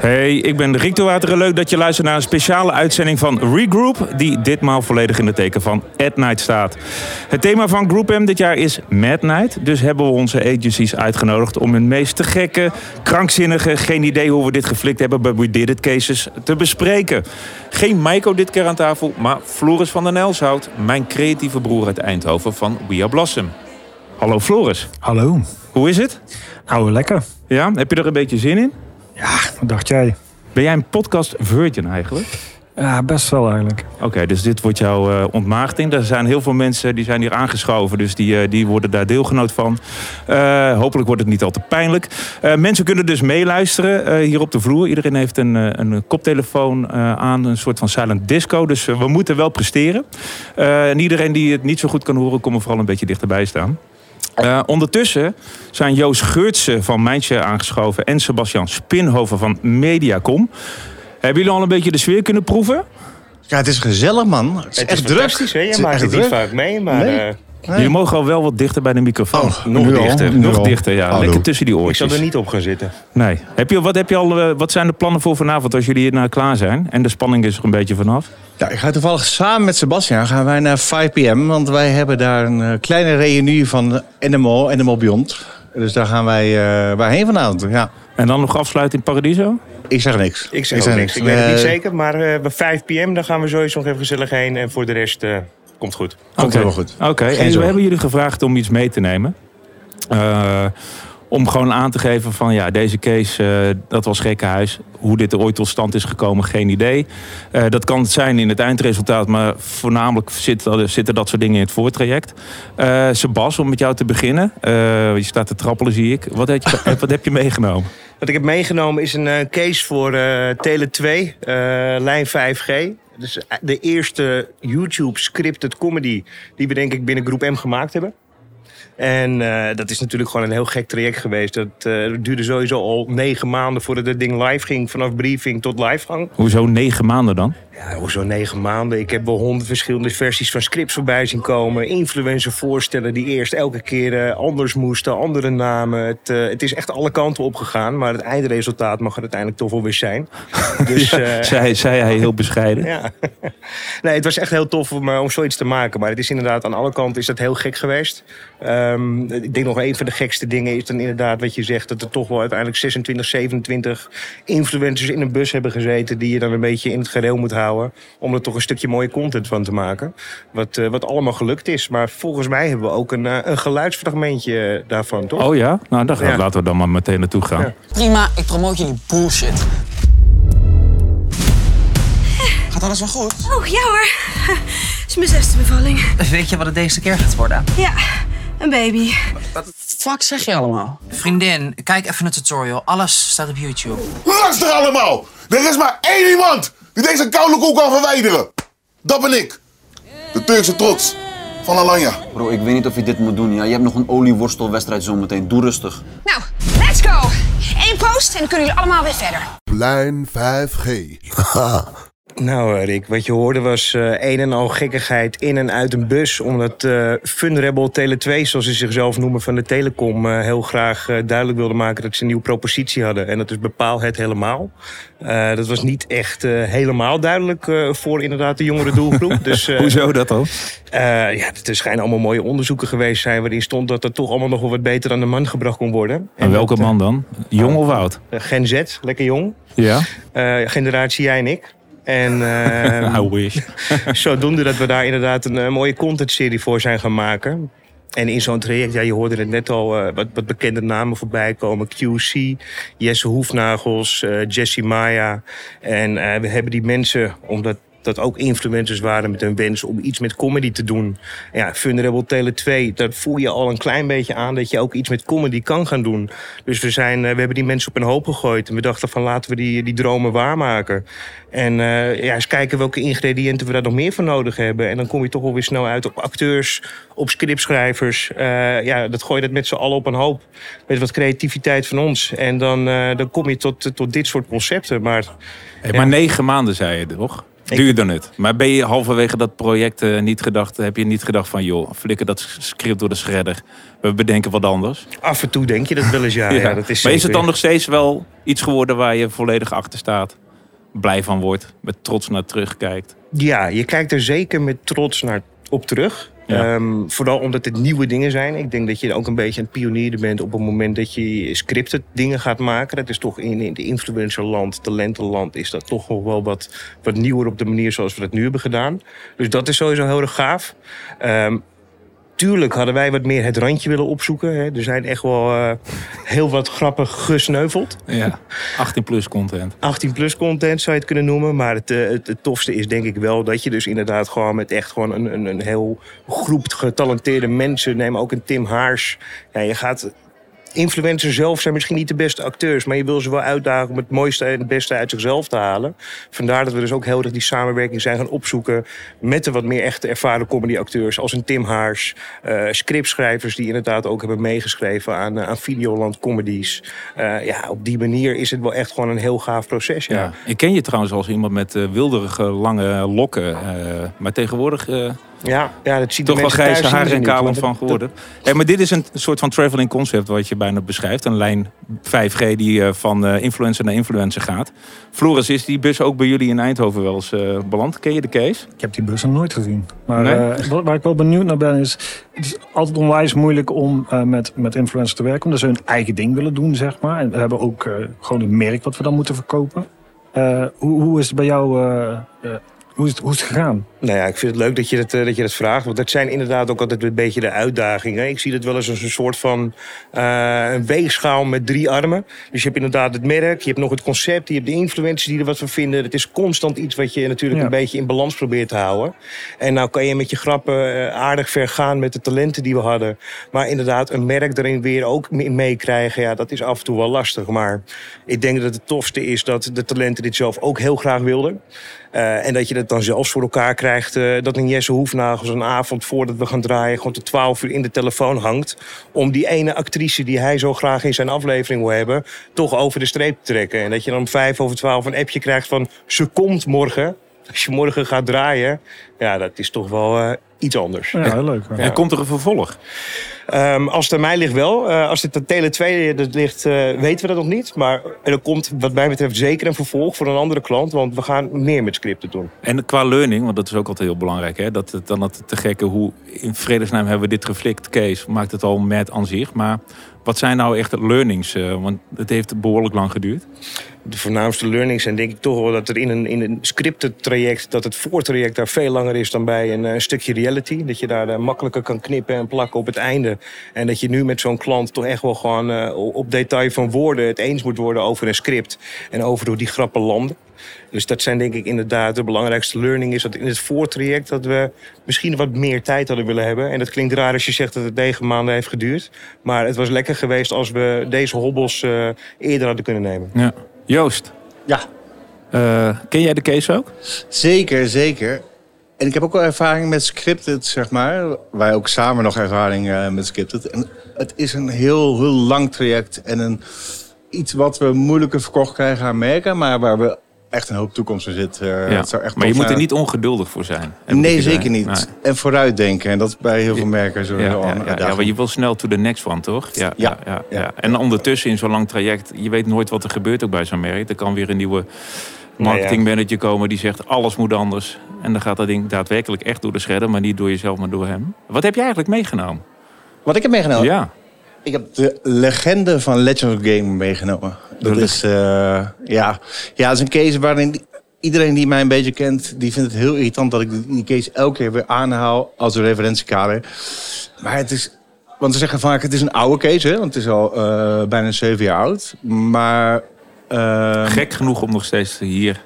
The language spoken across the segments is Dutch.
Hey, ik ben Rick de Wateren. Leuk dat je luistert naar een speciale uitzending van Regroup... die ditmaal volledig in het teken van At Night staat. Het thema van Group M dit jaar is Mad Night. Dus hebben we onze agencies uitgenodigd om hun meest te gekke, krankzinnige... geen idee hoe we dit geflikt hebben, but we did it cases te bespreken. Geen Maiko dit keer aan tafel, maar Floris van der Nelshout... mijn creatieve broer uit Eindhoven van We Are Blossom. Hallo Floris. Hallo. Hoe is het? Nou, lekker. Ja, heb je er een beetje zin in? Ja, wat dacht jij? Ben jij een podcast virgin eigenlijk? Ja, best wel eigenlijk. Oké, dus dit wordt jouw uh, ontmaagding. Er zijn heel veel mensen die zijn hier aangeschoven, dus die, uh, die worden daar deelgenoot van. Uh, hopelijk wordt het niet al te pijnlijk. mensen kunnen dus meeluisteren hier op de vloer. Iedereen heeft een, een koptelefoon aan, een soort van silent disco. Dus we moeten wel presteren. en iedereen die het niet zo goed kan horen, kom er vooral een beetje dichterbij staan. Uh, ondertussen zijn Joost Geurtsen van Mijntje aangeschoven en Sebastian Spinhoven van Mediacom. Hebben jullie al een beetje de sfeer kunnen proeven? Ja, het is gezellig, man. Het is het echt is druk. fantastisch, hè? Je maakt het niet vaak mee, maar... Nee. uh, Nee. Jullie mogen al wel wat dichter bij de microfoon. Oh, nog nu dichter, nu nog al. dichter, ja. Hallo. Lekker tussen die ik oortjes. zal er niet op gaan zitten. Nee. Heb je, wat, heb je al, eh, wat zijn de plannen voor vanavond als jullie hier nou klaar zijn? En de spanning is er een beetje vanaf. Ja, ik ga toevallig samen met Sebastian gaan wij naar 5 p.m. Want wij hebben daar een eh, kleine reunie van NMO, NMO Beyond. Dus daar gaan wij, eh wij heen vanavond. Ja. En dan nog afsluiten in Paradiso? Ik zeg niks. Ik zeg ook niks. Ik weet het niet zeker, maar eh, bij 5 pm dan gaan we sowieso nog even gezellig heen. En voor de rest eh, komt goed. Komt Oké. helemaal goed. Oké, en we hebben jullie gevraagd om iets mee te nemen. Eh, om gewoon aan te geven van ja, deze case, eh, dat was gekkenhuis. Hoe dit er ooit tot stand is gekomen, geen idee. Eh, dat kan het zijn in het eindresultaat, maar voornamelijk zit, zitten dat soort dingen in het voortraject. Eh Sebas, om met jou te beginnen. Eh, je staat te trappelen, zie ik. Wat heb je, wat heb je meegenomen? Wat ik heb meegenomen is een case voor eh, Tele 2, eh, lijn 5G. Dus de eerste YouTube scripted comedy die we denk ik binnen Groep M gemaakt hebben. En eh, dat is natuurlijk gewoon een heel gek traject geweest. Dat eh, duurde sowieso al negen maanden voordat het ding live ging. Vanaf briefing tot livegang. Hoezo negen maanden dan? Ja, hoezo negen maanden? Ik heb wel honderd verschillende versies van scripts voorbij zien komen. Influencer voorstellen die eerst elke keer eh, anders moesten, andere namen. Het, eh, het is echt alle kanten opgegaan. Maar het eindresultaat mag er uiteindelijk toch wel weer zijn. Dus, eh, zei, zei hij heel bescheiden. ja. Nee, het was echt heel tof om, om zoiets te maken. Maar het is inderdaad aan alle kanten is dat heel gek geweest. Ehm, ik denk nog een van de gekste dingen is dan inderdaad wat je zegt... dat er toch wel uiteindelijk 26, 27 influencers in een bus hebben gezeten... die je dan een beetje in het gereel moet houden... om er toch een stukje mooie content van te maken. Wat, eh, wat allemaal gelukt is. Maar volgens mij hebben we ook een, eh, een geluidsfragmentje eh, daarvan, toch? Oh ja? Nou, dan gaan, Ja. laten we dan maar meteen naartoe gaan. Ja. Prima, ik promoot jullie bullshit. Gaat alles wel goed? Oh, ja hoor. Het is mijn zesde bevalling. Weet je wat het deze keer gaat worden? Ja, een baby. Wat fuck zeg je allemaal? Vriendin, kijk even een tutorial. Alles staat op YouTube. Luister allemaal! Er is maar één iemand die deze koude koek kan verwijderen. Dat ben ik. De Turkse trots van Alanya. Bro, ik weet niet of je dit moet doen. Ja? Je hebt nog een olieworstelwedstrijd zometeen. Doe rustig. Nou, let's go. Eén post en dan kunnen jullie allemaal weer verder. Lijn 5G. Nou, eh, Rick, wat je hoorde was eh, een en al gekkigheid in en uit een bus. Omdat eh Funrebel Tele 2, zoals ze zichzelf noemen van de Telecom, heel graag duidelijk wilde maken dat ze een nieuwe propositie hadden. En dat is bepaal het helemaal. Dat was niet echt helemaal duidelijk voor inderdaad de jongere doelgroep. dus, Hoezo dat dan? ja, er schijnen allemaal mooie onderzoeken geweest zijn waarin stond dat er toch allemaal nog wel wat beter aan de man gebracht kon worden. En welke dat, man dan? Jong of oud? Gen Z, lekker jong. Ja? Generatie jij en ik. En eh, I wish. zodoende dat we daar inderdaad een, eh, mooie contentserie voor zijn gaan maken. En in zo'n traject, ja, je hoorde het net al, eh, wat, wat bekende namen voorbij komen. QC, Jesse Hoefnagels, eh Jesse Maya. En we hebben die mensen, omdat dat ook influencers waren met hun wens om iets met comedy te doen. Ja, Vulnerable Tele 2, dat voel je al een klein beetje aan dat je ook iets met comedy kan gaan doen. Dus we, zijn, eh, we hebben die mensen op een hoop gegooid. En we dachten van laten we die, die dromen waarmaken. En eh, ja, eens kijken welke ingrediënten we daar nog meer voor nodig hebben. En dan kom je toch wel weer snel uit op acteurs, op scriptschrijvers. Eh, ja, dat gooi je dat met z'n allen op een hoop. Met wat creativiteit van ons. En dan, dan kom je tot, tot dit soort concepten. Maar Hey, maar negen maanden zei je toch? Duurde het. Maar ben je halverwege dat project eh, niet gedacht, heb je niet gedacht van joh, flikker dat script door de shredder. We bedenken wat anders. Af en toe denk je dat wel eens, ja. ja. dat is maar is het dan nog steeds wel iets geworden waar je volledig achter staat? Blij van wordt, met trots naar terugkijkt. Ja, je kijkt er zeker met trots naar op terug. Ja. Ehm, vooral omdat het nieuwe dingen zijn. Ik denk dat je ook een beetje een pionier bent op het moment dat je scripted dingen gaat maken. Dat is toch in, in de influencerland, talentenland, is dat toch nog wel wat, wat nieuwer op de manier zoals we dat nu hebben gedaan. Dus dat is sowieso heel erg gaaf. Ehm, tuurlijk hadden wij wat meer het randje willen opzoeken. Hè. Er zijn echt wel eh, heel wat grappen gesneuveld. Ja, 18 plus content. 18 plus content zou je het kunnen noemen. Maar het, eh, het, het tofste is denk ik wel dat je dus inderdaad gewoon met echt gewoon een, een, een heel groep getalenteerde mensen. Neem ook een Tim Haars. Ja, je gaat. Influencers zelf zijn misschien niet de beste acteurs, maar je wil ze wel uitdagen om het mooiste en het beste uit zichzelf te halen. Vandaar dat we dus ook heel erg die samenwerking zijn gaan opzoeken met de wat meer echte ervaren comedyacteurs, als een Tim Haars, eh, scriptschrijvers die inderdaad ook hebben meegeschreven aan, eh, aan Videoland comedies. Eh, ja, op die manier is het wel echt gewoon een heel gaaf proces. Ja. Ik ken je trouwens als iemand met wilderige lange lokken. maar tegenwoordig Ja, ja, dat ziet toch wel grijze haren en kalen maar van dat- geworden. Hey, maar dit is een soort van traveling concept wat je bijna beschrijft. Een lijn 5G die eh, van eh, influencer naar influencer gaat. Floris, is die bus ook bij jullie in Eindhoven wel eens eh, beland? Ken je de case? Ik heb die bus nog nooit gezien. Maar Nee? eh, wat- waar ik wel benieuwd naar ben is... Het is altijd onwijs moeilijk om eh, met, met influencers te werken. Omdat ze hun eigen ding willen doen, zeg maar. En we hebben ook eh, gewoon een merk wat we dan moeten verkopen. Eh, hoe, hoe is het bij jou... eh, eh, hoe, is het, hoe is het gegaan? Nou ja, ik vind het leuk dat je dat, eh, dat je dat vraagt. Want dat zijn inderdaad ook altijd een beetje de uitdagingen. Ik zie het wel eens als een soort van eh, een weegschaal met drie armen. Dus je hebt inderdaad het merk, je hebt nog het concept, je hebt de influencers die er wat van vinden. Het is constant iets wat je natuurlijk Ja. een beetje in balans probeert te houden. En nou kan je met je grappen eh, aardig ver gaan met de talenten die we hadden. Maar inderdaad, een merk erin weer ook mee- meekrijgen, ja, dat is af en toe wel lastig. Maar ik denk dat het tofste is dat de talenten dit zelf ook heel graag wilden. En dat je het dan zelfs voor elkaar krijgt. Eh, dat een Jesse Hoefnagels een avond voordat we gaan draaien. gewoon tot 12 uur in de telefoon hangt. Om die ene actrice die hij zo graag in zijn aflevering wil hebben. toch over de streep te trekken. En dat je dan om 5 over 12 een appje krijgt van. ze komt morgen. Als je morgen gaat draaien. Ja, dat is toch wel eh, iets anders. Ja, heel leuk. En komt er een vervolg? Ehm, als het aan mij ligt wel. Eh, als het aan Tele 2 dat ligt, eh, weten we dat nog niet. Maar er komt wat mij betreft zeker een vervolg voor een andere klant. Want we gaan meer met scripten doen. En qua learning, want dat is ook altijd heel belangrijk. Hè? Dat het dan het te gekke hoe in vredesnaam hebben we dit geflikt case. Maakt het al met aan zich. Maar wat zijn nou echt de learnings? eh, want het heeft behoorlijk lang geduurd. de voornaamste learnings zijn denk ik toch wel dat er in een, in een scripted traject, dat het voortraject daar veel langer is dan bij een, eh, stukje reality. Dat je daar eh, makkelijker kan knippen en plakken op het einde. En dat je nu met zo'n klant toch echt wel gewoon op detail van woorden het eens moet worden over een script. En over hoe die grappen landen. Dus dat zijn denk ik inderdaad de belangrijkste learning is dat in het voortraject dat we misschien wat meer tijd hadden willen hebben. En dat klinkt raar als je zegt dat het negen maanden heeft geduurd. Maar het was lekker geweest als we deze hobbels eh, eerder hadden kunnen nemen. Ja. Joost, Ja, eh, ken jij de case ook? zeker, zeker. En ik heb ook wel ervaring met scripted, zeg maar. Wij ook samen nog ervaring eh, met scripted. En het is een heel, heel lang traject. En een, iets wat we moeilijker verkocht krijgen aan merken. Maar waar we echt een hoop toekomst in zit. Eh, Ja. het zou echt Maar je moet er niet ongeduldig voor zijn. Nee, zeker niet. Nee. En vooruitdenken. En dat is bij heel veel merken zo. Ja, ja, ja, ja, maar je wil snel to the next one, toch? Ja, ja. Ja. En ondertussen in zo'n lang traject, je weet nooit wat er gebeurt ook bij zo'n merk. Er kan weer een nieuwe marketingmanager komen die zegt alles moet anders. En dan gaat dat ding daadwerkelijk echt door de scherden, maar niet door jezelf, maar door hem. Wat heb je eigenlijk meegenomen? Wat ik heb meegenomen? Ja. Ik heb de legende van Legends of Game meegenomen. Dat is, eh, ja, ja, dat is een case waarin iedereen die mij een beetje kent, die vindt het heel irritant dat ik die case elke keer weer aanhaal als een referentiekader. Maar het is, want ze zeggen vaak het is een oude case, hè, want het is al eh, bijna zeven jaar oud. Maar ehm, Gek genoeg om nog steeds hier.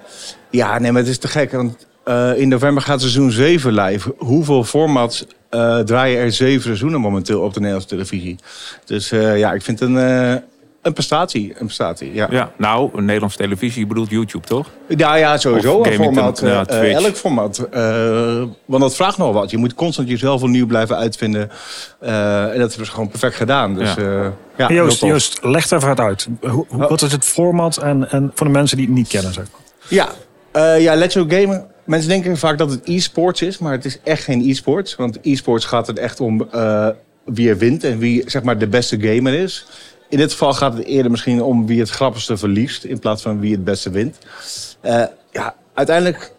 ja, nee, maar het is te gek. Want eh, in november gaat seizoen 7 live. Hoeveel formats eh, draaien er zeven seizoenen momenteel op de Nederlandse televisie? Dus eh, ja, ik vind het een, eh, een prestatie. Een prestatie, ja. Ja, nou, een Nederlandse televisie, je bedoelt YouTube, toch? Ja, ja, sowieso. Of Een format, eh, elk format. Eh, want dat vraagt nog wat. Je moet constant jezelf opnieuw blijven uitvinden. Eh, en dat is gewoon perfect gedaan. Dus, Ja. Joost. Joost, leg daar even uit. Hoe, hoe- wat is het format en, en voor de mensen die het niet kennen? Zeg. maar. Ja, eh ja Let's Go Gamen mensen denken vaak dat het e-sports is, maar het is echt geen e-sports. Want e-sports gaat het echt om eh, wie er wint en wie zeg maar, de beste gamer is. In dit geval gaat het eerder misschien om wie het grappigste verliest, in plaats van wie het beste wint. Eh, ja, uiteindelijk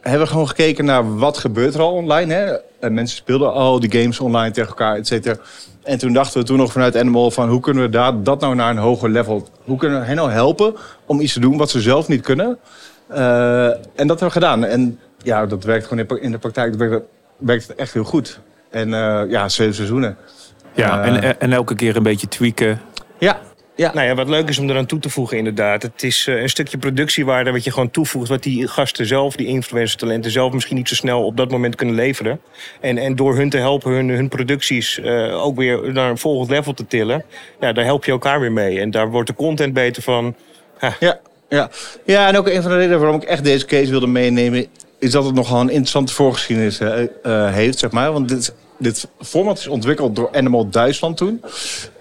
hebben we gewoon gekeken naar wat gebeurt er al online. Hè? En mensen speelden al die games online tegen elkaar, et cetera. En toen dachten we toen nog vanuit Animal van hoe kunnen we daar, dat nou naar een hoger level... Hoe kunnen we hen nou helpen om iets te doen wat ze zelf niet kunnen... Uh, en dat hebben we gedaan. En ja, dat werkt gewoon in, in de praktijk werkt, werkt het echt heel goed. En uh, ja, zeven seizoenen. Ja, Uh, en, en elke keer een beetje tweaken. Ja, ja. Nou ja, wat leuk is om eraan toe te voegen inderdaad. Het is eh, een stukje productiewaarde wat je gewoon toevoegt... wat die gasten zelf, die influencer-talenten zelf misschien niet zo snel op dat moment kunnen leveren. En, en door hun te helpen hun, hun producties eh, ook weer naar een volgend level te tillen... Ja, daar help je elkaar weer mee. En daar wordt de content beter van. Ja, ja. ja, en ook een van de redenen waarom ik echt deze case wilde meenemen... is dat het nogal een interessante voorgeschiedenis uh, uh, heeft, zeg maar. Want dit dit format is ontwikkeld door Animal Duitsland toen.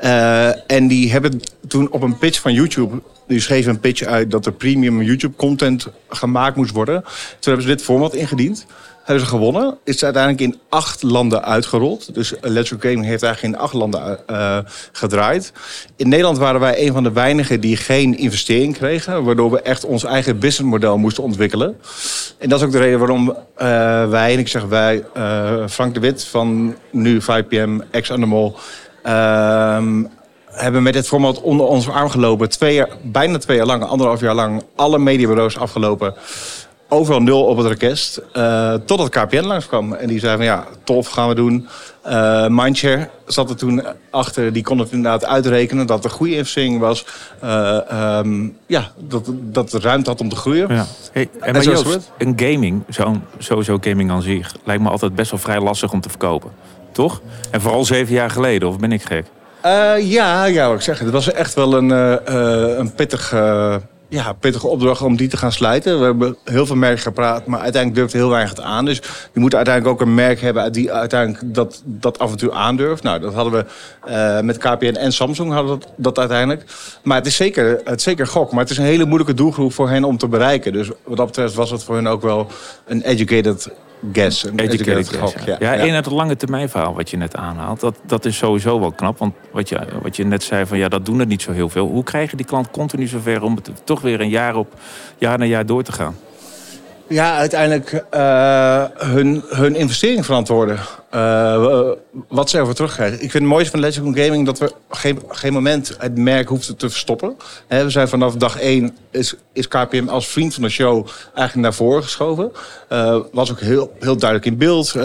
Uh, en die hebben toen op een pitch van YouTube... die schreven een pitch uit dat er premium YouTube-content gemaakt moest worden. Toen hebben ze dit format ingediend. Hebben ze gewonnen. Is uiteindelijk in acht landen uitgerold. Dus Go Gaming heeft eigenlijk in acht landen uh, gedraaid. In Nederland waren wij een van de weinigen die geen investering kregen. Waardoor we echt ons eigen businessmodel moesten ontwikkelen. En dat is ook de reden waarom uh, wij, en ik zeg wij, uh, Frank de Wit van nu 5PM, ex-Animal... hebben met dit format onder onze arm gelopen. Twee bijna twee jaar lang, anderhalf jaar lang, alle mediabureaus afgelopen overal nul op het orkest. Uh, totdat KPN langskwam. En die zei van ja, tof, gaan we doen. Uh, Mindshare zat er toen achter. Die kon het inderdaad uitrekenen dat er goede investering was. Uh, um, ja, dat, dat de ruimte had om te groeien. Ja. Hey, en, en maar Joost, een gaming, zo, sowieso gaming aan zich... lijkt me altijd best wel vrij lastig om te verkopen. Toch? En vooral zeven jaar geleden, of ben ik gek? Ja, ja, wat ik zeg. Het was echt wel een, een pittig ja, pittige opdracht om die te gaan slijten. We hebben heel veel merken gepraat, maar uiteindelijk durft heel weinig het aan. Dus je moet uiteindelijk ook een merk hebben die uiteindelijk dat, dat toe aandurft. Nou, dat hadden we uh, met KPN en Samsung hadden dat, dat uiteindelijk. Maar het is, zeker, het is zeker gok, maar het is een hele moeilijke doelgroep voor hen om te bereiken. Dus wat dat betreft was het voor hen ook wel een educated guess. Een educated, educated guess, ja. Ja, ja, en het lange termijn verhaal wat je net aanhaalt, dat, dat is sowieso wel knap. Want wat je, wat je net zei, van ja, dat doen er niet zo heel veel. Hoe krijg je die klant continu zover om het toch weer een jaar op jaar na jaar door te gaan? Ja, uiteindelijk uh, hun, hun investering verantwoorden. Uh, wat ze ervoor terugkrijgen. Ik vind het mooiste van Legend Gaming dat we geen, geen moment het merk hoefden te verstoppen. We zijn vanaf dag één is, is KPM als vriend van de show eigenlijk naar voren geschoven. Uh, was ook heel, heel duidelijk in beeld.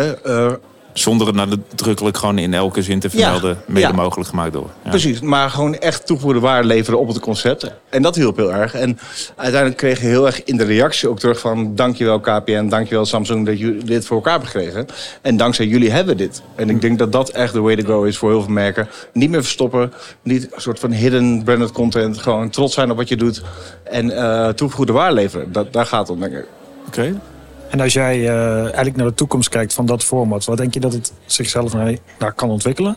Zonder het nadrukkelijk gewoon in elke zin te vermelden, ja, mede ja. mogelijk gemaakt door. Ja. Precies, maar gewoon echt toegevoegde waarde leveren op het concept. En dat hielp heel erg. En uiteindelijk kreeg je heel erg in de reactie ook terug van... dankjewel KPN, dankjewel Samsung dat jullie dit voor elkaar hebben gekregen. En dankzij jullie hebben we dit. En ik denk dat dat echt de way to go is voor heel veel merken. Niet meer verstoppen, niet een soort van hidden branded content. Gewoon trots zijn op wat je doet en uh, toegevoegde waarde leveren. Dat, daar gaat het om, denk ik. Oké. Okay. En als jij uh, eigenlijk naar de toekomst kijkt van dat format, wat denk je dat het zichzelf naar, naar kan ontwikkelen?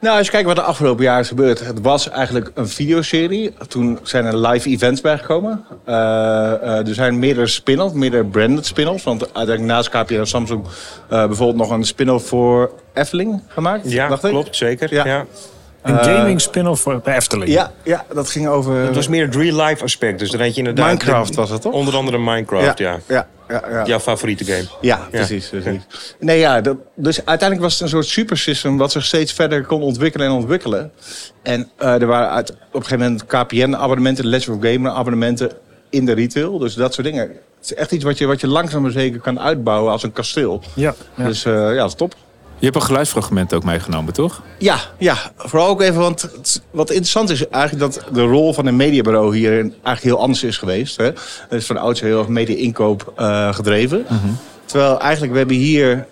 Nou, als je kijkt wat de afgelopen jaar is gebeurd. Het was eigenlijk een videoserie. Toen zijn er live events bijgekomen. Uh, uh, er zijn meerdere spin-offs, meerdere branded spin-offs. Want uiteindelijk naast KPN en Samsung bijvoorbeeld nog een spin-off voor Efteling gemaakt. Ja, dacht klopt, ik. zeker. Ja. ja. Een gaming spin-off bij Efteling. Ja, ja, dat ging over... Het was meer het real-life aspect. Dus dan had je inderdaad... Minecraft was het, toch? Onder andere Minecraft, ja. ja. ja, ja. Jouw favoriete game. Ja, precies. precies. Nee, ja, dat, dus uiteindelijk was het een soort supersystem... wat zich steeds verder kon ontwikkelen en ontwikkelen. En uh, er waren uit, op een gegeven moment KPN-abonnementen... Let's Go Gamer-abonnementen in de retail. Dus dat soort dingen. Het is echt iets wat je, wat je langzaam maar zeker kan uitbouwen als een kasteel. Ja, ja. Dus uh, ja, dat is top. Je hebt een geluidsfragment ook meegenomen, toch? Ja, ja, vooral ook even, want wat interessant is eigenlijk dat de rol van een mediabureau hier eigenlijk heel anders is geweest. Hè? Het is van oudsher heel erg media-inkoop uh, gedreven. Mhm. Terwijl eigenlijk we hebben hier,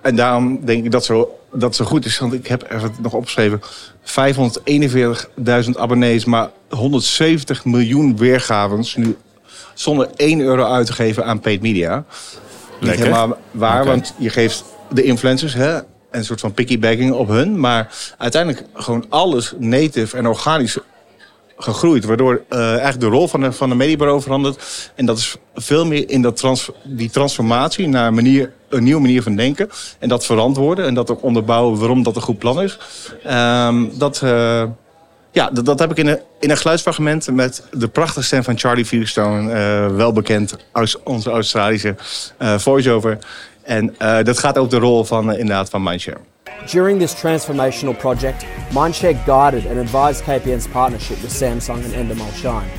en daarom denk ik dat zo, dat zo goed is, want ik heb even nog opgeschreven, 541.000 abonnees, maar 170 miljoen weergavens nu zonder 1 euro uit te geven aan paid media. Niet helemaal waar, okay. want je geeft de influencers, hè, een soort van piggybagging op hun. Maar uiteindelijk gewoon alles native en organisch gegroeid. Waardoor eh, eigenlijk de rol van de, van de mediabureau verandert. En dat is veel meer in dat die transformatie naar een, manier, een nieuwe manier van denken. En dat verantwoorden en dat ook onderbouwen waarom dat een goed plan is. Ehm, dat, eh, ja, dat, heb ik in een, in een geluidsfragment met de prachtige stem van Charlie Featherstone. eh, wel bekend als onze Australische voice-over. En eh, dat gaat over de rol van, eh, inderdaad, van Mindshare. During this transformational project, Mindshare guided and advised KPN's partnership with Samsung and Endemol Shine.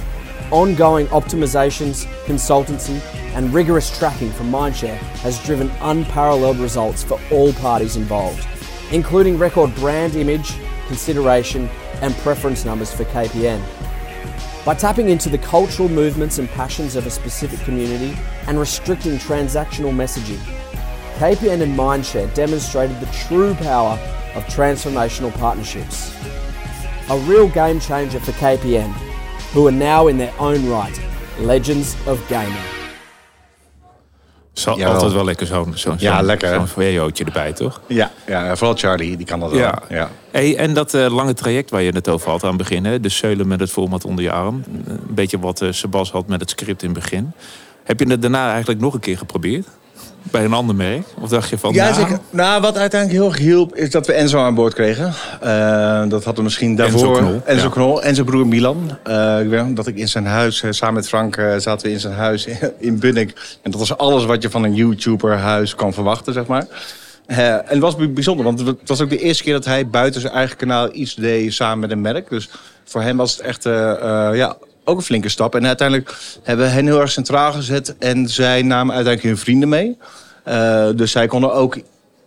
Ongoing optimizations, consultancy, and rigorous tracking from Mindshare has driven unparalleled results for all parties involved, including record brand image, consideration, and preference numbers for KPN. By tapping into the cultural movements and passions of a specific community and restricting transactional messaging, KPN and Mindshare demonstrated the true power of transformational partnerships. A real game changer for KPN, who are now in their own right legends of gaming. Zo, Jawel. altijd wel lekker zo'n zo, Ja, zo'n- lekker? Zo'n erbij, toch? Ja, ja, vooral Charlie, die kan dat wel. Ja. Ja. Hey, en dat eh, lange traject waar je het over had aan het begin, hè? de zeulen met het format onder je arm. Een beetje wat eh, Sebas had met het script in het begin. Heb je het daarna eigenlijk nog een keer geprobeerd? Bij een ander merk? Of dacht je van, Ja, nou, zeker. Nou, wat uiteindelijk heel erg hielp, is dat we Enzo aan boord kregen. Eh, dat hadden we misschien daarvoor. Knol, Enzo ja. Knol en zijn broer Milan. Eh, ik weet dat ik in zijn huis, eh, samen met Frank, zaten we in zijn huis in Bunnik. En dat was alles wat je van een YouTuber-huis kan verwachten, zeg maar. En het was bij- bijzonder, want het was ook de eerste keer dat hij buiten zijn eigen kanaal iets deed samen met een merk. Dus voor hem was het echt ja, ook een flinke stap. En uiteindelijk hebben we hen heel erg centraal gezet. En zij namen uiteindelijk hun vrienden mee. Eh, dus zij konden ook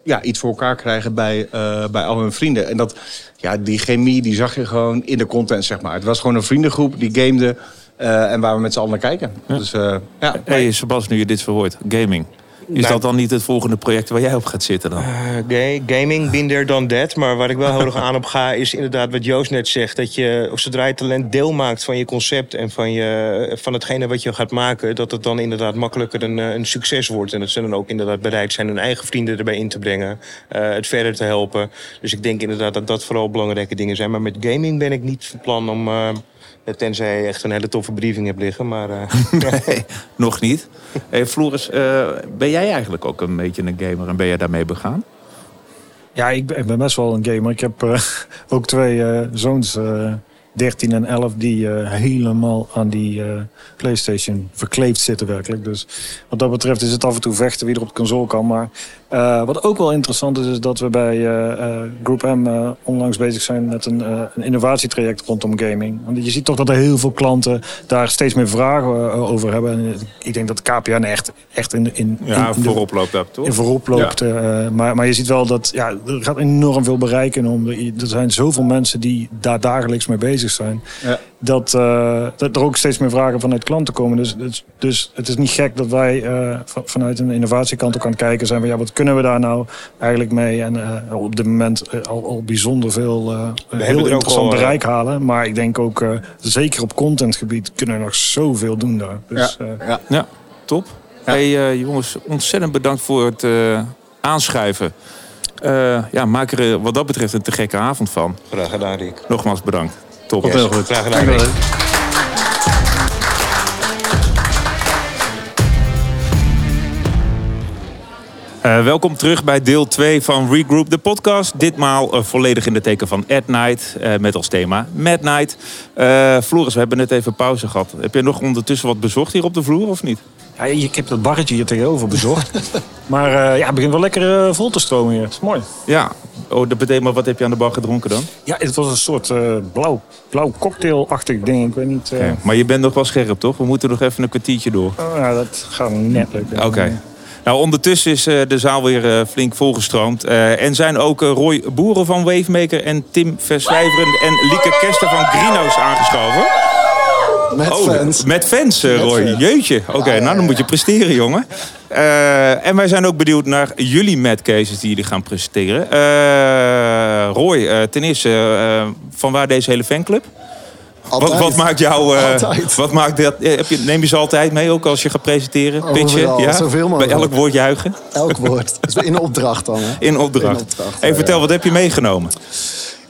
ja, iets voor elkaar krijgen bij, eh, bij al hun vrienden. En dat, ja, die chemie die zag je gewoon in de content, zeg maar. Het was gewoon een vriendengroep die gamede. eh, en waar we met z'n allen naar kijken. Dus eh, ja, hey, Sebas, nu je dit verhoort, gaming. Is Nou- dat dan niet het volgende project waar jij op gaat zitten dan? Ga- gaming, there, done that. Maar waar ik wel heel erg aan op ga, is inderdaad wat Joost net zegt. Dat je, of zodra je talent deel maakt van je concept en van, je, van hetgene wat je gaat maken, dat het dan inderdaad makkelijker een, eh, een succes wordt. En dat ze dan ook inderdaad bereid zijn hun eigen vrienden erbij in te brengen, eh, het verder te helpen. Dus ik denk inderdaad dat dat vooral belangrijke dingen zijn. Maar met gaming ben ik niet van plan om. Tenzij je echt een hele toffe briefing hebt liggen. Maar eh, Nee, nog niet. Hey, Floris, eh, ben jij eigenlijk ook een beetje een gamer en ben jij daarmee begaan? Ja, ik ben, ik ben best wel een gamer. Ik heb eh, ook twee eh, zoons, eh 13 en 11, die eh, helemaal aan die eh, PlayStation verkleefd zitten werkelijk. Dus wat dat betreft is het af en toe vechten wie er op de console kan. Maar eh, wat ook wel interessant is, is dat we bij Group M onlangs bezig zijn met een, een innovatietraject rondom gaming. Want je ziet toch dat er heel veel klanten daar steeds meer vragen over hebben. En ik denk dat KPN echt, echt in, in, Ja, in voorop loopt dat, toch? in voorop loopt. maar, maar je ziet wel dat ja, er gaat enorm veel bereiken om. Er zijn zoveel mensen die daar dagelijks mee bezig zijn. Ja. Dat, eh, dat er ook steeds meer vragen vanuit klanten komen. Dus, dus, dus het is niet gek dat wij eh, van- vanuit een innovatiekant ook aan het kijken zijn. Van, ja, wat kunnen we daar nou eigenlijk mee? En eh, op dit moment al, al bijzonder veel heel interessant al, bereik halen. Maar ik denk ook, eh, zeker op contentgebied, kunnen we nog zoveel doen daar. Dus, ja, eh, ja. Ja, top. Hey, eh, jongens, ontzettend bedankt voor het eh, aanschuiven. Eh, ja, maak er wat dat betreft een te gekke avond van. graag gedaan, Rick. Nogmaals bedankt. Top. Tot heel goed. Graag gedaan. Eh, welkom terug bij deel 2 van Regroup, de podcast. Ditmaal eh, volledig in de teken van At Night, eh, met als thema Mad Night. Floris, we hebben net even pauze gehad. Heb je nog ondertussen wat bezocht hier op de vloer of niet? Ja, ik heb dat barretje hier tegenover bezocht. maar eh, ja, het begint wel lekker eh, vol te stromen hier. Dat is mooi. Ja. Oh, dat betekent maar wat heb je aan de bar gedronken dan? Ja, het was een soort eh, blauw, blauw cocktailachtig ding. Ik weet niet. Maar je bent nog wel scherp, toch? We moeten nog even een kwartiertje door. oh, ja, dat gaat net lukken. Oké. Nou, ondertussen is de zaal weer flink volgestroomd. En zijn ook Roy Boeren van Wavemaker en Tim Verswijveren en Lieke Kester van Grino's aangeschoven. Met Oh, fans. Met fans, eh, Roy. fans. Jeetje. Oké, nou dan moet je presteren, jongen. Eh, en wij zijn ook benieuwd naar jullie mad cases die jullie gaan presenteren. Eh, Roy, ten eerste, van waar deze hele fanclub? Wat, wat maakt jou... wat maakt dat, heb je, neem je ze altijd mee, ook als je gaat presenteren? Pitchen? Overal, Ja? zoveel mogelijk. Bij elk woord juichen? Elk woord. In opdracht dan. Hè? In opdracht. In opdracht, Hey, ja. vertel, wat heb je meegenomen?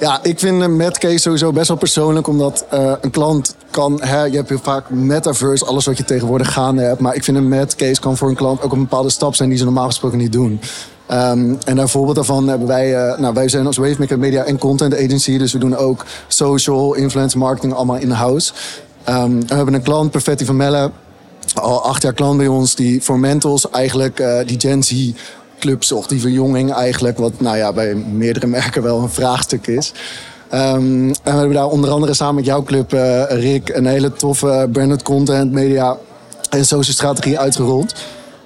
Ja, ik vind een met case sowieso best wel persoonlijk. Omdat eh, een klant kan... Hè, je hebt heel vaak metaverse, alles wat je tegenwoordig gaande hebt. Maar ik vind een met case kan voor een klant ook een bepaalde stap zijn... die ze normaal gesproken niet doen. Ehm, en een voorbeeld daarvan hebben wij... eh, nou, wij zijn als Wavemaker Media en Content Agency. Dus we doen ook social, influence marketing allemaal in-house. Ehm, we hebben een klant, Perfetti van Melle al acht jaar klant bij ons die voor Mentos eigenlijk eh, die Gen Z club zocht, die verjonging eigenlijk, wat nou ja, bij meerdere merken wel een vraagstuk is. Ehm, en we hebben daar onder andere samen met jouw club, eh, Rick, een hele toffe branded content, media en social strategie uitgerold.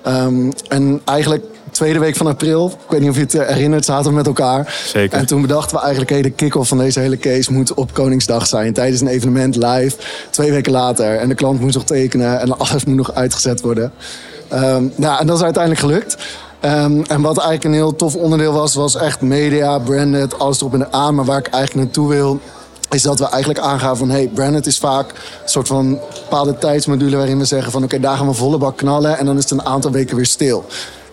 Ehm, en eigenlijk tweede week van april, ik weet niet of je het eh, herinnert, zaten we met elkaar. Zeker. En toen bedachten we eigenlijk, hey, de kick-off van deze hele case moet op Koningsdag zijn. Tijdens een evenement live, twee weken later. En de klant moest nog tekenen en alles moet nog uitgezet worden. Ehm, nou, en dat is uiteindelijk gelukt. Ehm, en wat eigenlijk een heel tof onderdeel was, was echt media, branded, alles erop en aan. Maar waar ik eigenlijk naartoe wil, is dat we eigenlijk aangaan van... hey, branded is vaak een soort van bepaalde tijdsmodule... waarin we zeggen van oké, daar gaan we volle bak knallen... en dan is het een aantal weken weer stil.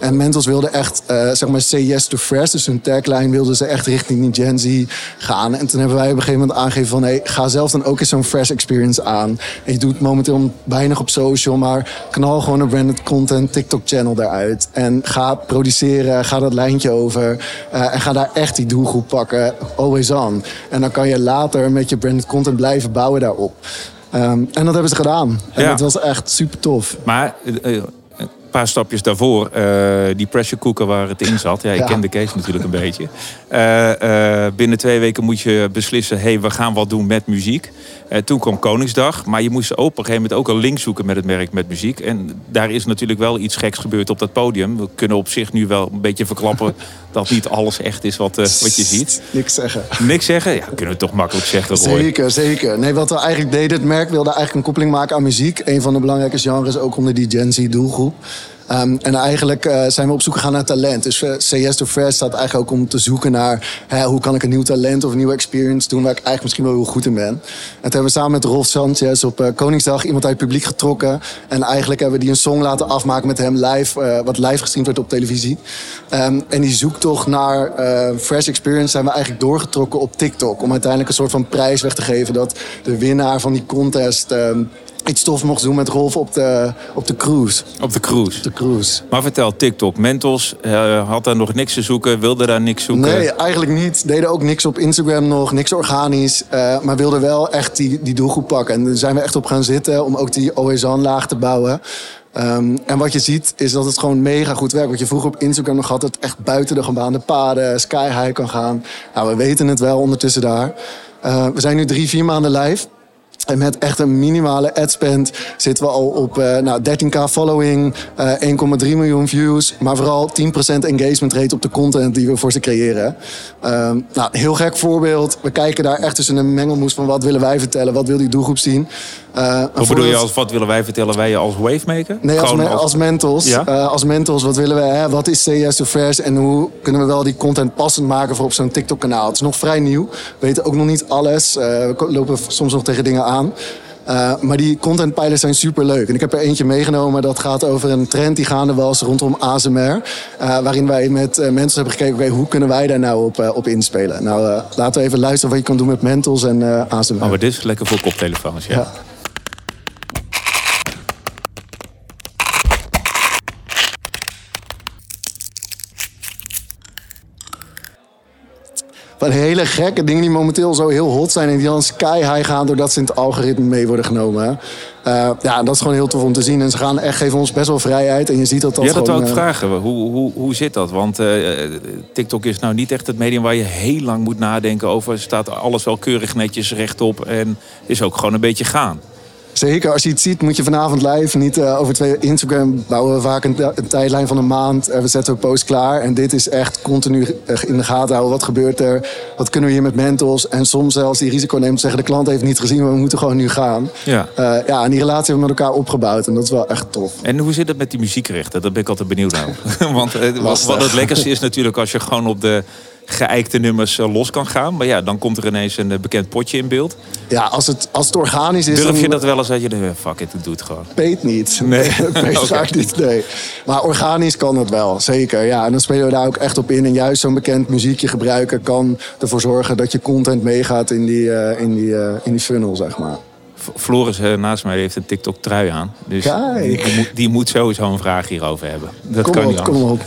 En Mentos wilde echt, eh, zeg maar, say yes to fresh. Dus hun tagline wilden ze echt richting die Gen Z gaan. En toen hebben wij op een gegeven moment aangegeven van... Hey, ga zelf dan ook eens zo'n fresh experience aan. En je doet momenteel weinig op social... maar knal gewoon een branded content TikTok-channel eruit. En ga produceren, ga dat lijntje over... eh, en ga daar echt die doelgroep pakken, always on. En dan kan je later met je branded content blijven bouwen daarop. Ehm, en dat hebben ze gedaan. En Ja. dat was echt super tof. Maar eh, paar stapjes daarvoor, eh, die pressure cooker waar het in zat. Ja, ik Ja. ken de case natuurlijk een beetje. Eh, eh, binnen twee weken moet je beslissen, hey, we gaan wat doen met muziek. Eh, toen kwam Koningsdag, maar je moest op een gegeven moment ook een link zoeken met het merk met muziek. En daar is natuurlijk wel iets geks gebeurd op dat podium. We kunnen op zich nu wel een beetje verklappen dat niet alles echt is wat, eh, wat je ziet. Niks zeggen. Niks zeggen? Ja, kunnen we toch makkelijk zeggen, Roy. Zeker, zeker. Nee, wat we eigenlijk deden, het merk wilde eigenlijk een koppeling maken aan muziek. Een van de belangrijke genres, ook onder die Gen Z doelgroep. Ehm, en eigenlijk eh, zijn we op zoek gegaan naar talent. Dus uh, Say Yes to Fresh staat eigenlijk ook om te zoeken naar... Hè, hoe kan ik een nieuw talent of een nieuwe experience doen... waar ik eigenlijk misschien wel heel goed in ben. En toen hebben we samen met Rolf Sanchez op eh, Koningsdag iemand uit het publiek getrokken. En eigenlijk hebben we die een song laten afmaken met hem live... eh, wat live gestreamd werd op televisie. Ehm, en die zoektocht naar eh, fresh experience zijn we eigenlijk doorgetrokken op TikTok. Om uiteindelijk een soort van prijs weg te geven... dat de winnaar van die contest... ehm, iets tof mocht doen met Rolf op de, op de cruise. Op de cruise. De cruise. Maar vertel, TikTok, Mentos eh, had daar nog niks te zoeken, wilde daar niks zoeken. Nee, eigenlijk niet. Deden ook niks op Instagram nog, niks organisch. eh, maar wilden wel echt die, die doelgroep pakken. En daar zijn we echt op gaan zitten om ook die always-on-laag te bouwen. Ehm, en wat je ziet is dat het gewoon mega goed werkt. Wat je vroeger op Instagram nog had, dat het echt buiten de gebaande paden, sky high kan gaan. Nou, we weten het wel ondertussen daar. Eh, we zijn nu drie, vier maanden live. En met echt een minimale adspend zitten we al op eh, nou, 13k following, eh 1,3 miljoen views. Maar vooral 10% engagement rate op de content die we voor ze creëren. Ehm, nou, heel gek voorbeeld. We kijken daar echt tussen een mengelmoes van wat willen wij vertellen, wat wil die doelgroep zien. Eh, een Wat bedoel je als wat willen wij vertellen? Wij als wavemaker? Nee, als, me- als mentors. Ja? Eh, als mentors, wat willen we? Hè? Wat is CS to Fresh? En hoe kunnen we wel die content passend maken voor op zo'n TikTok-kanaal? Het is nog vrij nieuw. We weten ook nog niet alles. Eh, we lopen soms nog tegen dingen aan. Eh, maar die content pilots zijn super leuk. En ik heb er eentje meegenomen dat gaat over een trend die gaande was rondom ASMR. eh, waarin wij met eh, mensen hebben gekeken, hoe kunnen wij daar nou op, op inspelen? Nou, laten we even luisteren wat je kan doen met Mentos en ASMR. Oh, maar dit is lekker voor koptelefoons, ja. Ja. Van hele gekke dingen die momenteel zo heel hot zijn en die dan sky high gaan doordat ze in het algoritme mee worden genomen. Eh, ja, dat is gewoon heel tof om te zien. En ze gaan echt, geven ons best wel vrijheid. En je ziet dat dat Ja, dat gewoon... wou ik eh, vragen. Hoe, hoe, hoe zit dat? Want eh, TikTok is nou niet echt het medium waar je heel lang moet nadenken over. Staat alles wel keurig netjes rechtop en is ook gewoon een beetje gaan. Zeker, als je het ziet moet je vanavond live. Niet eh, over twee Instagram bouwen we vaak een, een tijdlijn van een maand. Eh, we zetten een post klaar. En dit is echt continu eh, in de gaten houden. Wat gebeurt er? Wat kunnen we hier met mentos? En soms zelfs die risico nemen te zeggen... de klant heeft niet gezien, maar we moeten gewoon nu gaan. Ja. Ja, en die relatie hebben we met elkaar opgebouwd. En dat is wel echt tof. En hoe zit het met die muziekrechten? Daar ben ik altijd benieuwd naar. Want wat het lekkerste is natuurlijk als je gewoon op de geëikte nummers eh, los kan gaan. Maar ja, dan komt er ineens een eh, bekend potje in beeld. Ja, als het, als het organisch is... Durf je dan- dat wel eens dat je denkt, eh, fuck it, doe het gewoon. Peet niet. Nee. Peet vaak niet, nee. Maar organisch kan het wel, zeker. Ja, en dan spelen we daar ook echt op in. En juist zo'n bekend muziekje gebruiken kan ervoor zorgen dat je content meegaat in die, in die, in die funnel, zeg maar. Floris naast mij heeft een TikTok trui aan. Dus die, die moet, die moet sowieso een vraag hierover hebben. Dat kom kan niet anders. kom op.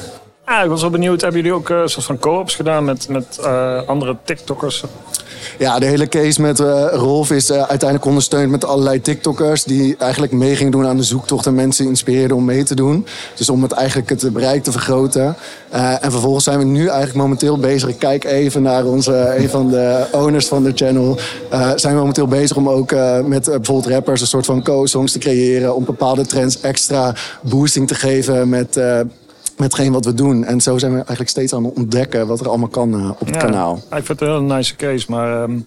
Ah, ik was wel benieuwd, hebben jullie ook eh, een soort van co-ops gedaan met, met eh, andere TikTokkers? Ja, de hele case met eh, Rolf is uiteindelijk ondersteund met allerlei TikTokkers... die eigenlijk mee gingen doen aan de zoektocht en mensen inspireerden om mee te doen. Dus om het eigenlijk het bereik te vergroten. En vervolgens zijn we nu eigenlijk momenteel bezig. Ik kijk even naar onze, een van de owners van de channel. Zijn we momenteel bezig om ook met bijvoorbeeld rappers... een soort van co-songs te creëren... om bepaalde trends extra boosting te geven met... met hetgeen wat we doen. En zo zijn we eigenlijk steeds aan het ontdekken wat er allemaal kan eh, op het Ja, kanaal. Ik vind het een hele nice case, maar ehm,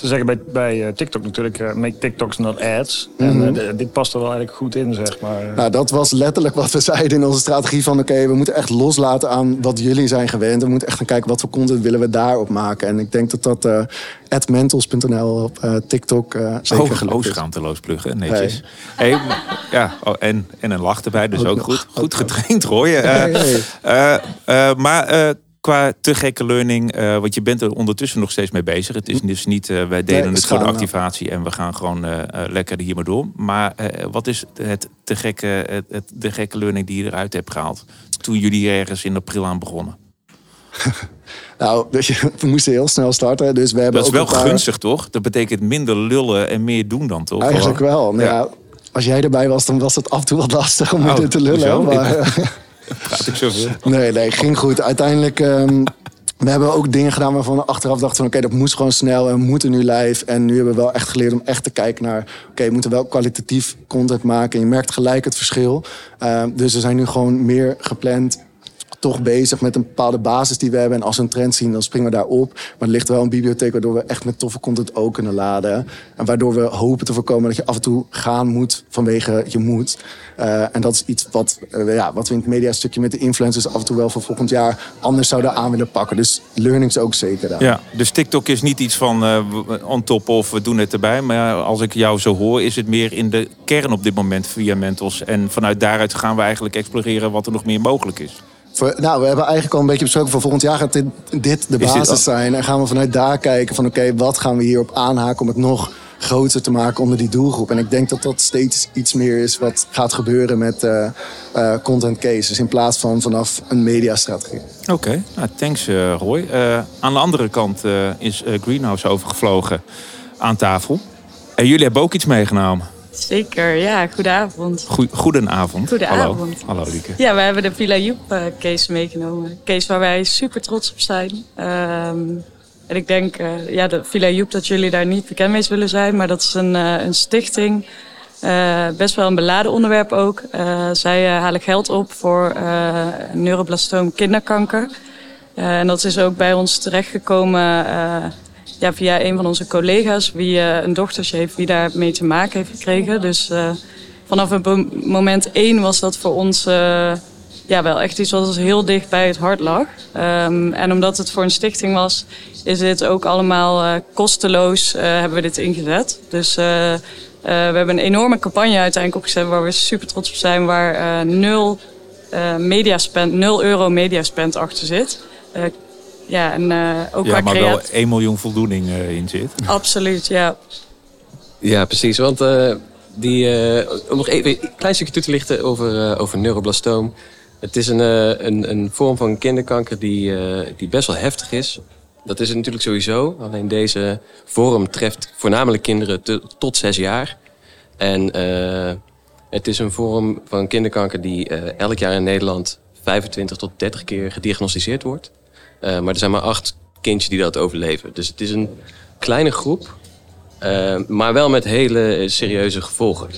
ze zeggen bij, bij eh, TikTok natuurlijk, eh, make TikToks not ads. Mhm. En eh, d- dit past er wel eigenlijk goed in, zeg maar. Nou, dat was letterlijk wat we zeiden in onze strategie van... oké, we moeten echt loslaten aan wat jullie zijn gewend. We moeten echt gaan kijken wat voor content willen we daarop maken. En ik denk dat dat eh @mentals.nl op eh, TikTok eh zeker Oh, gelukt oh, schaamteloos pluggen, netjes. Hey. ja, oh, en, en een lach erbij, dus Ook ook, nog. goed. Goed getraind, Roy. Hey, hey. eh, maar eh, qua te gekke learning, eh, want je bent er ondertussen nog steeds mee bezig. Het is dus niet, eh, wij delen Nee, het voor de schaam, activatie en we gaan gewoon eh, eh, lekker hier maar door. Maar eh, wat is het te gekke, het, het, de gekke learning die je eruit hebt gehaald? Toen jullie ergens in april aan begonnen. Nou, je, we moesten heel snel starten. Dus we hebben Dat is ook wel paar- gunstig, toch? Dat betekent minder lullen en meer doen dan, toch? Eigenlijk wel. Nou Ja. als jij erbij was, dan was het af en toe wat lastig om Oh, dit te lullen. Maar, Nee, nee, ging goed. Uiteindelijk, ehm, we hebben ook dingen gedaan waarvan we achteraf dachten van... oké, dat moest gewoon snel en we moeten nu live. En nu hebben we wel echt geleerd om echt te kijken naar... oké, we moeten wel kwalitatief content maken. En je merkt gelijk het verschil. Ehm, dus we zijn nu gewoon meer gepland toch bezig met een bepaalde basis die we hebben. En als we een trend zien, dan springen we daarop. Maar er ligt wel een bibliotheek waardoor we echt met toffe content ook kunnen laden. En waardoor we hopen te voorkomen dat je af en toe gaan moet vanwege je moet. Eh, en dat is iets wat, eh, ja, wat we in het mediastukje met de influencers af en toe wel voor volgend jaar anders zouden aan willen pakken. Dus learnings ook zeker daar. Ja, dus TikTok is niet iets van we- on top of we doen het erbij. Maar als ik jou zo hoor, is het meer in de kern op dit moment via Mentos. En vanuit daaruit gaan we eigenlijk exploreren wat er nog meer mogelijk is. Voor, nou, we hebben eigenlijk al een beetje besproken. Voor volgend jaar gaat dit, dit de dit basis zijn. En gaan we vanuit daar kijken van oké, wat gaan we hierop aanhaken om het nog groter te maken onder die doelgroep. En ik denk dat dat steeds iets meer is wat gaat gebeuren met eh, eh, content cases. In plaats van vanaf een mediastrategie. Oké, nou, thanks eh, Roy. Aan de andere kant is Greenhouse overgevlogen aan tafel. En jullie hebben ook iets meegenomen. Zeker, ja, goedenavond. Goe- goedenavond. Goedenavond. Hallo, Hallo Lieke. Ja, we hebben de Villa Joep eh, case meegenomen. Een case waar wij super trots op zijn. Ehm, en ik denk, eh, ja, de Villa Joep, dat jullie daar niet bekend mee zullen zijn. Maar dat is een, eh, een stichting. Best wel een beladen onderwerp ook. Zij halen geld op voor neuroblastoom kinderkanker. En dat is ook bij ons terechtgekomen ja, via een van onze collega's, wie eh, een dochtertje heeft, wie daar mee te maken heeft gekregen. Dus eh, vanaf het moment één was dat voor ons eh, ja, wel echt iets wat ons heel dicht bij het hart lag. Ehm, en omdat het voor een stichting was, is dit ook allemaal kosteloos, hebben we dit ingezet. Dus we hebben een enorme campagne uiteindelijk opgezet waar we super trots op zijn, waar nul eh mediaspend, 0 euro mediaspend achter zit. Ja, en eh, ook Ja, maar wel creatie. 1 miljoen voldoening eh, in zit. Absoluut, ja. Ja, precies. Want eh, die, eh, om nog even een klein stukje toe te lichten over, eh, over neuroblastoom. Het is een, eh, een, een vorm van kinderkanker die, eh, die best wel heftig is. Dat is het natuurlijk sowieso. Alleen deze vorm treft voornamelijk kinderen te- tot zes jaar. En eh, het is een vorm van kinderkanker die eh, elk jaar in Nederland 25 tot 30 keer gediagnosticeerd wordt. Eh, maar er zijn maar acht kindjes die dat overleven. Dus het is een kleine groep, eh, maar wel met hele serieuze gevolgen.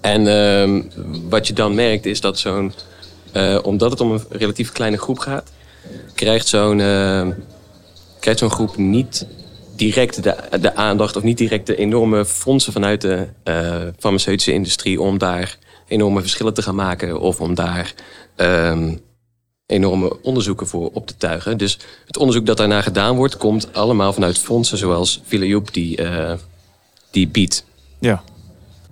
En ehm, wat je dan merkt is dat zo'n, eh, omdat het om een relatief kleine groep gaat, krijgt zo'n eh, krijgt zo'n groep niet direct de, de aandacht of niet direct de enorme fondsen vanuit de farmaceutische industrie om daar enorme verschillen te gaan maken of om daar ehm, enorme onderzoeken voor op te tuigen. Dus het onderzoek dat daarna gedaan wordt, komt allemaal vanuit fondsen zoals Villa Joep die, eh, die biedt. Ja.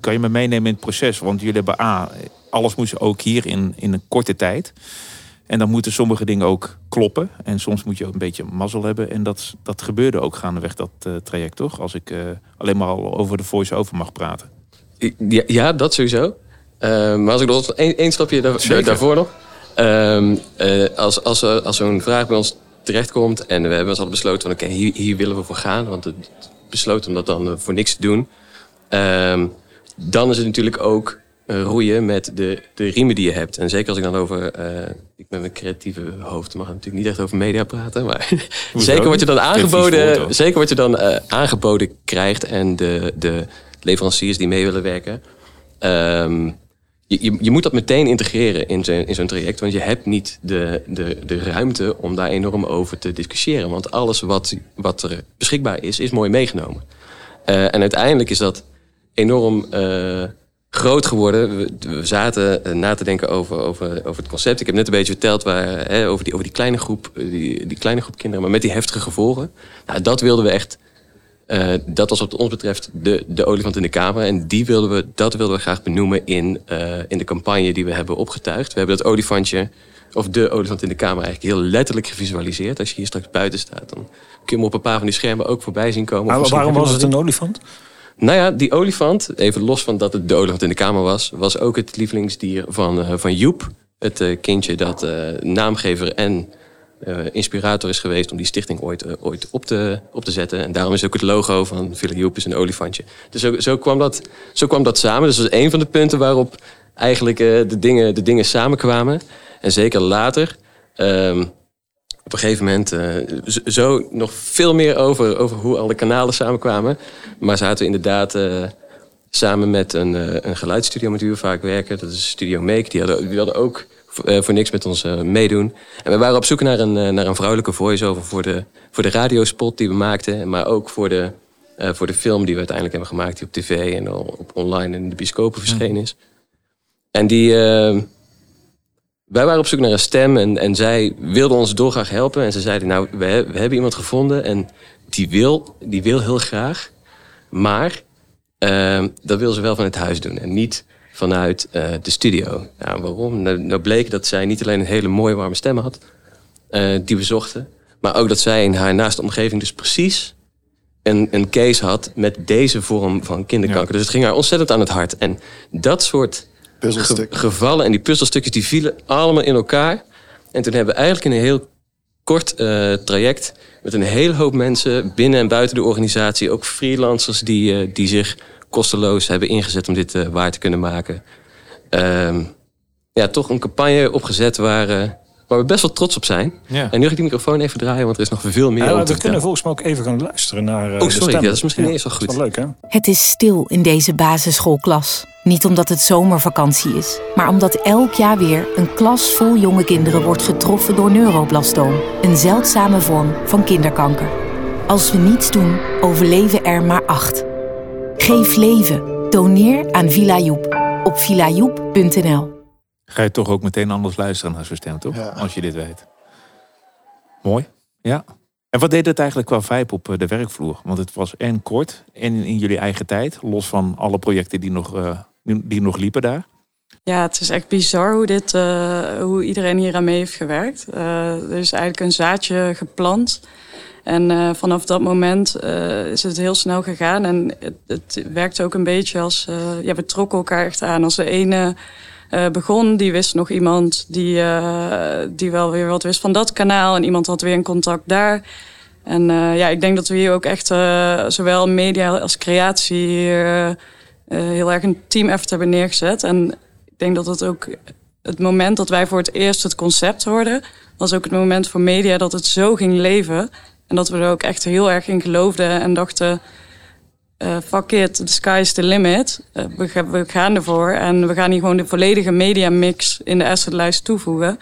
Kan je me meenemen in het proces? Want jullie hebben A, alles moest ook hier in, in een korte tijd. En dan moeten sommige dingen ook kloppen. En soms moet je ook een beetje mazzel hebben. En dat, dat gebeurde ook gaandeweg dat eh, traject, toch? Als ik eh, alleen maar al over de voice-over mag praten. Ja, ja dat sowieso. Maar als ik nog één stapje daar- daarvoor nog. Ehm, eh, als als, er- als zo'n vraag bij ons terechtkomt en we hebben ons al besloten van oké, hier, hier willen we voor gaan. Want het besloten om dat dan eh, voor niks te doen. Ehm, dan is het natuurlijk ook eh, roeien met de, de riemen die je hebt. En zeker als ik dan over, eh, ik met mijn creatieve hoofd mag natuurlijk niet echt over media praten. Maar zeker wat je dan aangeboden, zeker wat je dan eh, aangeboden krijgt en de, de leveranciers die mee willen werken. Ehm, je, je, moet dat meteen integreren in, zo'n- traject. Want je hebt niet de, de, de ruimte om daar enorm over te discussiëren. Want alles wat, wat er beschikbaar is, is mooi meegenomen. Eh, en uiteindelijk is dat enorm eh, groot geworden. We, zaten eh, na te denken over, over, over het concept. Ik heb net een beetje verteld waar, hè, over, die, over die kleine groep, die, die kleine groep kinderen, maar met die heftige gevolgen. Nou, dat wilden we echt. Eh, dat was wat ons betreft de, de olifant in de kamer. En die wilden we, dat wilden we graag benoemen in, eh, in de campagne die we hebben opgetuigd. We hebben dat olifantje, of de olifant in de kamer, eigenlijk heel letterlijk gevisualiseerd. Als je hier straks buiten staat, dan kun je hem op een paar van die schermen ook voorbij zien komen. Maar waarom was het een olifant? Nou ja, die olifant, even los van dat het de olifant in de kamer was, was ook het lievelingsdier van, eh, van Joep. Het kindje dat naamgever en eh, inspirator is geweest om die stichting ooit, eh, ooit op, te, op te zetten. En daarom is ook het logo van Villa Joep is een olifantje. Dus zo, zo, kwam dat, zo kwam dat samen. Dus dat was een van de punten waarop eigenlijk eh, de, dingen, de dingen samenkwamen. En zeker later. ehm, op een gegeven moment zo nog veel meer over, over hoe alle kanalen samenkwamen. Maar zaten we inderdaad samen met een, een geluidsstudio met we vaak werken. Dat is Studio Make. Die hadden, die hadden ook voor, eh, voor niks met ons eh, meedoen. En we waren op zoek naar een, eh, naar een vrouwelijke voice-over voor de, voor de radiospot die we maakten. Maar ook voor de, voor de film die we uiteindelijk hebben gemaakt. Die op tv en al op online en in de bioscopen verschenen is. En die... wij waren op zoek naar een stem en, en zij wilden ons dolgraag helpen. En ze zeiden, nou, we, we hebben iemand gevonden en die wil, die wil heel graag. Maar dat wil ze wel vanuit huis doen en niet vanuit eh, de studio. Nou, waarom? Nou, nou bleek dat zij niet alleen een hele mooie warme stem had, eh, die we zochten. Maar ook dat zij in haar naaste omgeving dus precies een, een case had met deze vorm van kinderkanker. Dus het ging haar ontzettend aan het hart. En dat soort ge- gevallen en die puzzelstukjes die vielen allemaal in elkaar. En toen hebben we eigenlijk in een heel kort eh, traject met een hele hoop mensen binnen en buiten de organisatie, ook freelancers die, eh, die zich kosteloos hebben ingezet om dit eh, waar te kunnen maken. Ehm, ja, toch een campagne opgezet waar, eh, waar we best wel trots op zijn. Ja. En nu ga ik die microfoon even draaien, want er is nog veel meer Ja, om we kunnen volgens mij ook even gaan luisteren naar eh, Oh, de sorry, ja, dat is misschien Ja, eerst dat is goed. wel leuk, hè? Het is stil in deze basisschoolklas. Niet omdat het zomervakantie is, maar omdat elk jaar weer een klas vol jonge kinderen wordt getroffen door neuroblastoom, een zeldzame vorm van kinderkanker. Als we niets doen, overleven er maar acht. Geef leven. Doneer aan Villa Joep op villajoep.nl. Ga je toch ook meteen anders luisteren naar zo'n stem, toch? Als je dit weet. Mooi. Ja. En wat deed het eigenlijk qua vibe op eh, de werkvloer? Want het was en kort en in jullie eigen tijd. Los van alle projecten die nog, eh, die die nog liepen daar. Ja, het is echt bizar hoe, dit, eh, hoe iedereen hier aan mee heeft gewerkt. Eh, er is eigenlijk een zaadje geplant. En eh, vanaf dat moment eh, is het heel snel gegaan. En het, het werkte ook een beetje als... eh, ja, we trokken elkaar echt aan. Als de ene begon, die wist nog iemand die, die wel weer wat wist van dat kanaal. En iemand had weer een contact daar. En ja, ik denk dat we hier ook echt zowel media als creatie heel erg een team effort hebben neergezet. En ik denk dat het ook het moment dat wij voor het eerst het concept hoorden, was ook het moment voor media dat het zo ging leven. En dat we er ook echt heel erg in geloofden en dachten. eh, fuck it, the sky is the limit. Eh, we, ga- we gaan ervoor en we gaan hier gewoon de volledige mediamix in de assetlijst toevoegen.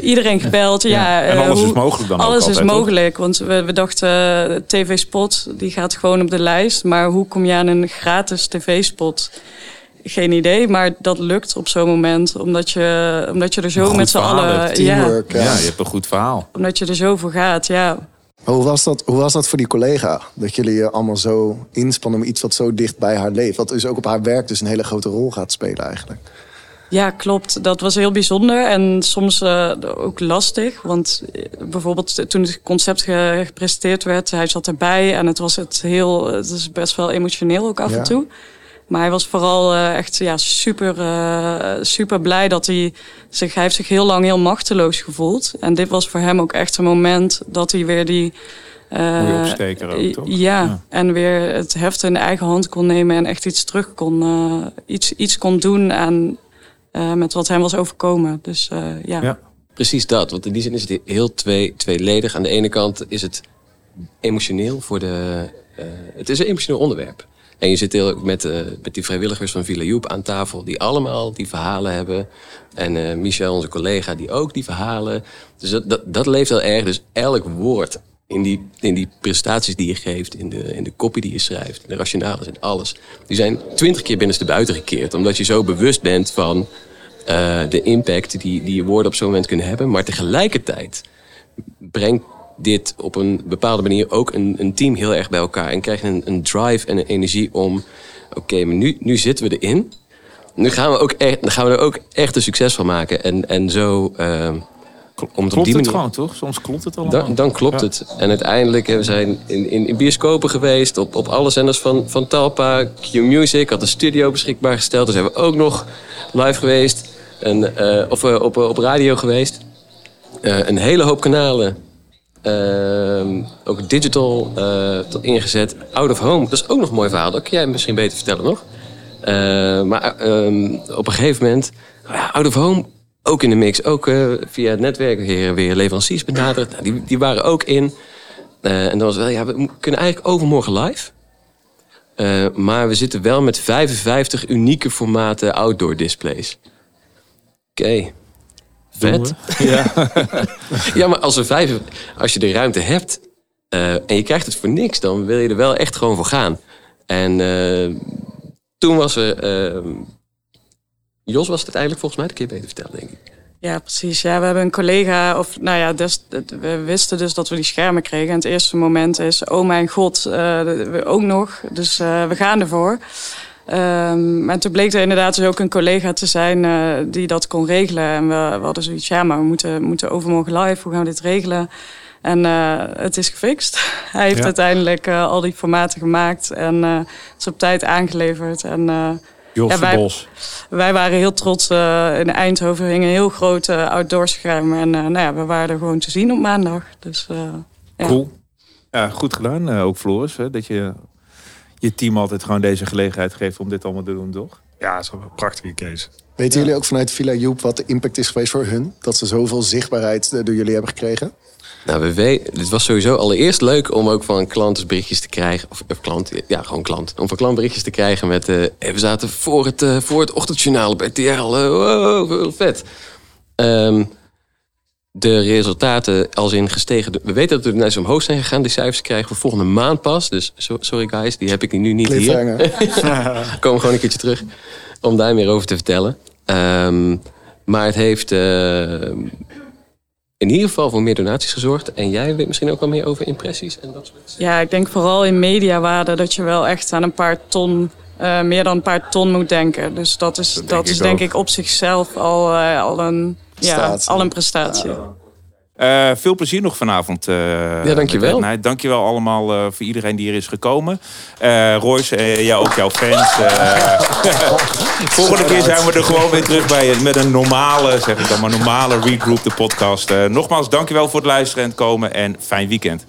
Iedereen gebeld, ja. Ja, en eh, alles is mogelijk dan ook Alles is altijd, toch? mogelijk, want we, we dachten, eh, TV-spot, die gaat gewoon op de lijst. Maar hoe kom je aan een gratis tv-spot? Geen idee, maar dat lukt op zo'n moment. Omdat je, omdat je er zo met z'n allen... hebt. Ja, Ja, je hebt een goed verhaal. omdat je er zo voor gaat, ja. Maar hoe was, dat, hoe was dat voor die collega? Dat jullie je allemaal zo inspannen om iets wat zo dicht bij haar leeft. Wat dus ook op haar werk dus een hele grote rol gaat spelen eigenlijk. Ja, klopt. Dat was heel bijzonder en soms eh, ook lastig. Want eh, bijvoorbeeld toen het concept ge- gepresenteerd werd, hij zat erbij en het was het heel, het is best wel emotioneel ook af Ja. en toe. Maar hij was vooral eh, echt ja, super, eh, super blij dat hij zich, hij heeft zich heel lang heel machteloos gevoeld. En dit was voor hem ook echt een moment dat hij weer die. eh, Mooie opsteker ook, toch? Ja, Ja. en weer het heft in eigen hand kon nemen en echt iets terug kon, eh, iets, iets kon doen aan, eh, met wat hem was overkomen. Dus eh, ja. Precies dat, want in die zin is het heel twee, tweeledig. Aan de ene kant is het emotioneel voor de. eh, het is een emotioneel onderwerp. En je zit heel met, eh, met die vrijwilligers van Villa Joep aan tafel, die allemaal die verhalen hebben. En eh, Michel, onze collega, die ook die verhalen. Dus dat, dat, leeft heel erg. Dus elk woord in die, in die prestaties die je geeft, in de, in de kopie die je schrijft, de rationales en alles. Die zijn twintig keer binnenste buiten gekeerd. Omdat je zo bewust bent van eh, de impact die, die je woorden op zo'n moment kunnen hebben. Maar tegelijkertijd brengt dit op een bepaalde manier ook een, een team heel erg bij elkaar. En krijg je een, een drive en een energie om... Oké, maar nu, nu zitten we erin. Nu gaan we, ook echt, gaan we er ook echt een succes van maken. En, en zo... eh, om het op Klopt die het gewoon, toch? Soms klopt het allemaal. Dan, dan klopt Ja. het. En uiteindelijk hebben we zijn in, in, in bioscopen geweest, op, op alle zenders van, van Talpa. Q-Music had een studio beschikbaar gesteld. Dus hebben we ook nog live geweest. En, eh, of eh, op, op radio geweest. Eh, een hele hoop kanalen. Ehm, ook digital eh, tot ingezet. Out of home, dat is ook nog een mooi verhaal. Dat kun jij misschien beter vertellen nog. Eh, maar ehm, op een gegeven moment, ja, out of home, ook in de mix. Ook eh, via het netwerk weer, weer leveranciers benaderd. Nou, die, die waren ook in. Eh, en dan was wel, ja, we kunnen eigenlijk overmorgen live. Maar we zitten wel met 55 unieke formaten outdoor displays. Oké. Vet. Ja. ja, maar als, er vijf, als je de ruimte hebt eh, en je krijgt het voor niks, dan wil je er wel echt gewoon voor gaan. En eh, toen was er. eh, Jos was het uiteindelijk volgens mij, kun je beter vertellen, denk ik. Ja, precies. Ja, we hebben een collega, of nou ja, dus, we wisten dus dat we die schermen kregen. En het eerste moment is, oh mijn god, eh, we ook nog. Dus eh, we gaan ervoor. Ehm, maar toen bleek er inderdaad dus ook een collega te zijn eh, die dat kon regelen. En we, we hadden zoiets, ja, maar we moeten, moeten overmorgen live, hoe gaan we dit regelen? En eh, het is gefixt. Hij heeft Ja. uiteindelijk eh, al die formaten gemaakt en eh, is op tijd aangeleverd. En, ja, wij, Bos. wij waren heel trots. in Eindhoven hingen heel grote outdoor schermen. En nou ja, we waren er gewoon te zien op maandag. Dus, eh, ja. Cool. Ja, goed gedaan ook Floris. Hè, dat je je team altijd gewoon deze gelegenheid geeft om dit allemaal te doen, toch? Ja, dat is wel een prachtige case. Weten jullie ook vanuit Villa Joep wat de impact is geweest voor hun? Dat ze zoveel zichtbaarheid eh, door jullie hebben gekregen? Nou, we weten, het was sowieso allereerst leuk om ook van klanten berichtjes te krijgen. Of, of klant, ja, gewoon klant. Om van klant berichtjes te krijgen met... eh, eh, we zaten voor het, eh, voor het ochtendjournaal bij TRL. eh, wow, vet. Ehm, de resultaten als in gestegen... We weten dat we naar omhoog zijn gegaan. Die cijfers krijgen we volgende maand pas. Dus so- sorry guys, die heb ik nu niet hier. Komen gewoon een keertje terug. Om daar meer over te vertellen. Ehm, maar het heeft... eh, in ieder geval voor meer donaties gezorgd. En jij weet misschien ook wel meer over impressies en dat soort ja, ik denk vooral in mediawaarde dat je wel echt aan een paar ton... eh, meer dan een paar ton moet denken. Dus dat is, dat, ik is denk ook. ik op zichzelf al, eh, al, een, ja, al een prestatie. Eh, veel plezier nog vanavond. eh Ja, dankjewel. Night. Dankjewel allemaal eh, voor iedereen die hier is gekomen. Eh Royce, ja, ook jouw fans. eh. Volgende keer zijn we er gewoon weer terug bij met een normale, zeg ik dan maar, normale Regroup de podcast. Nogmaals, dankjewel voor het luisteren en het komen en fijn weekend.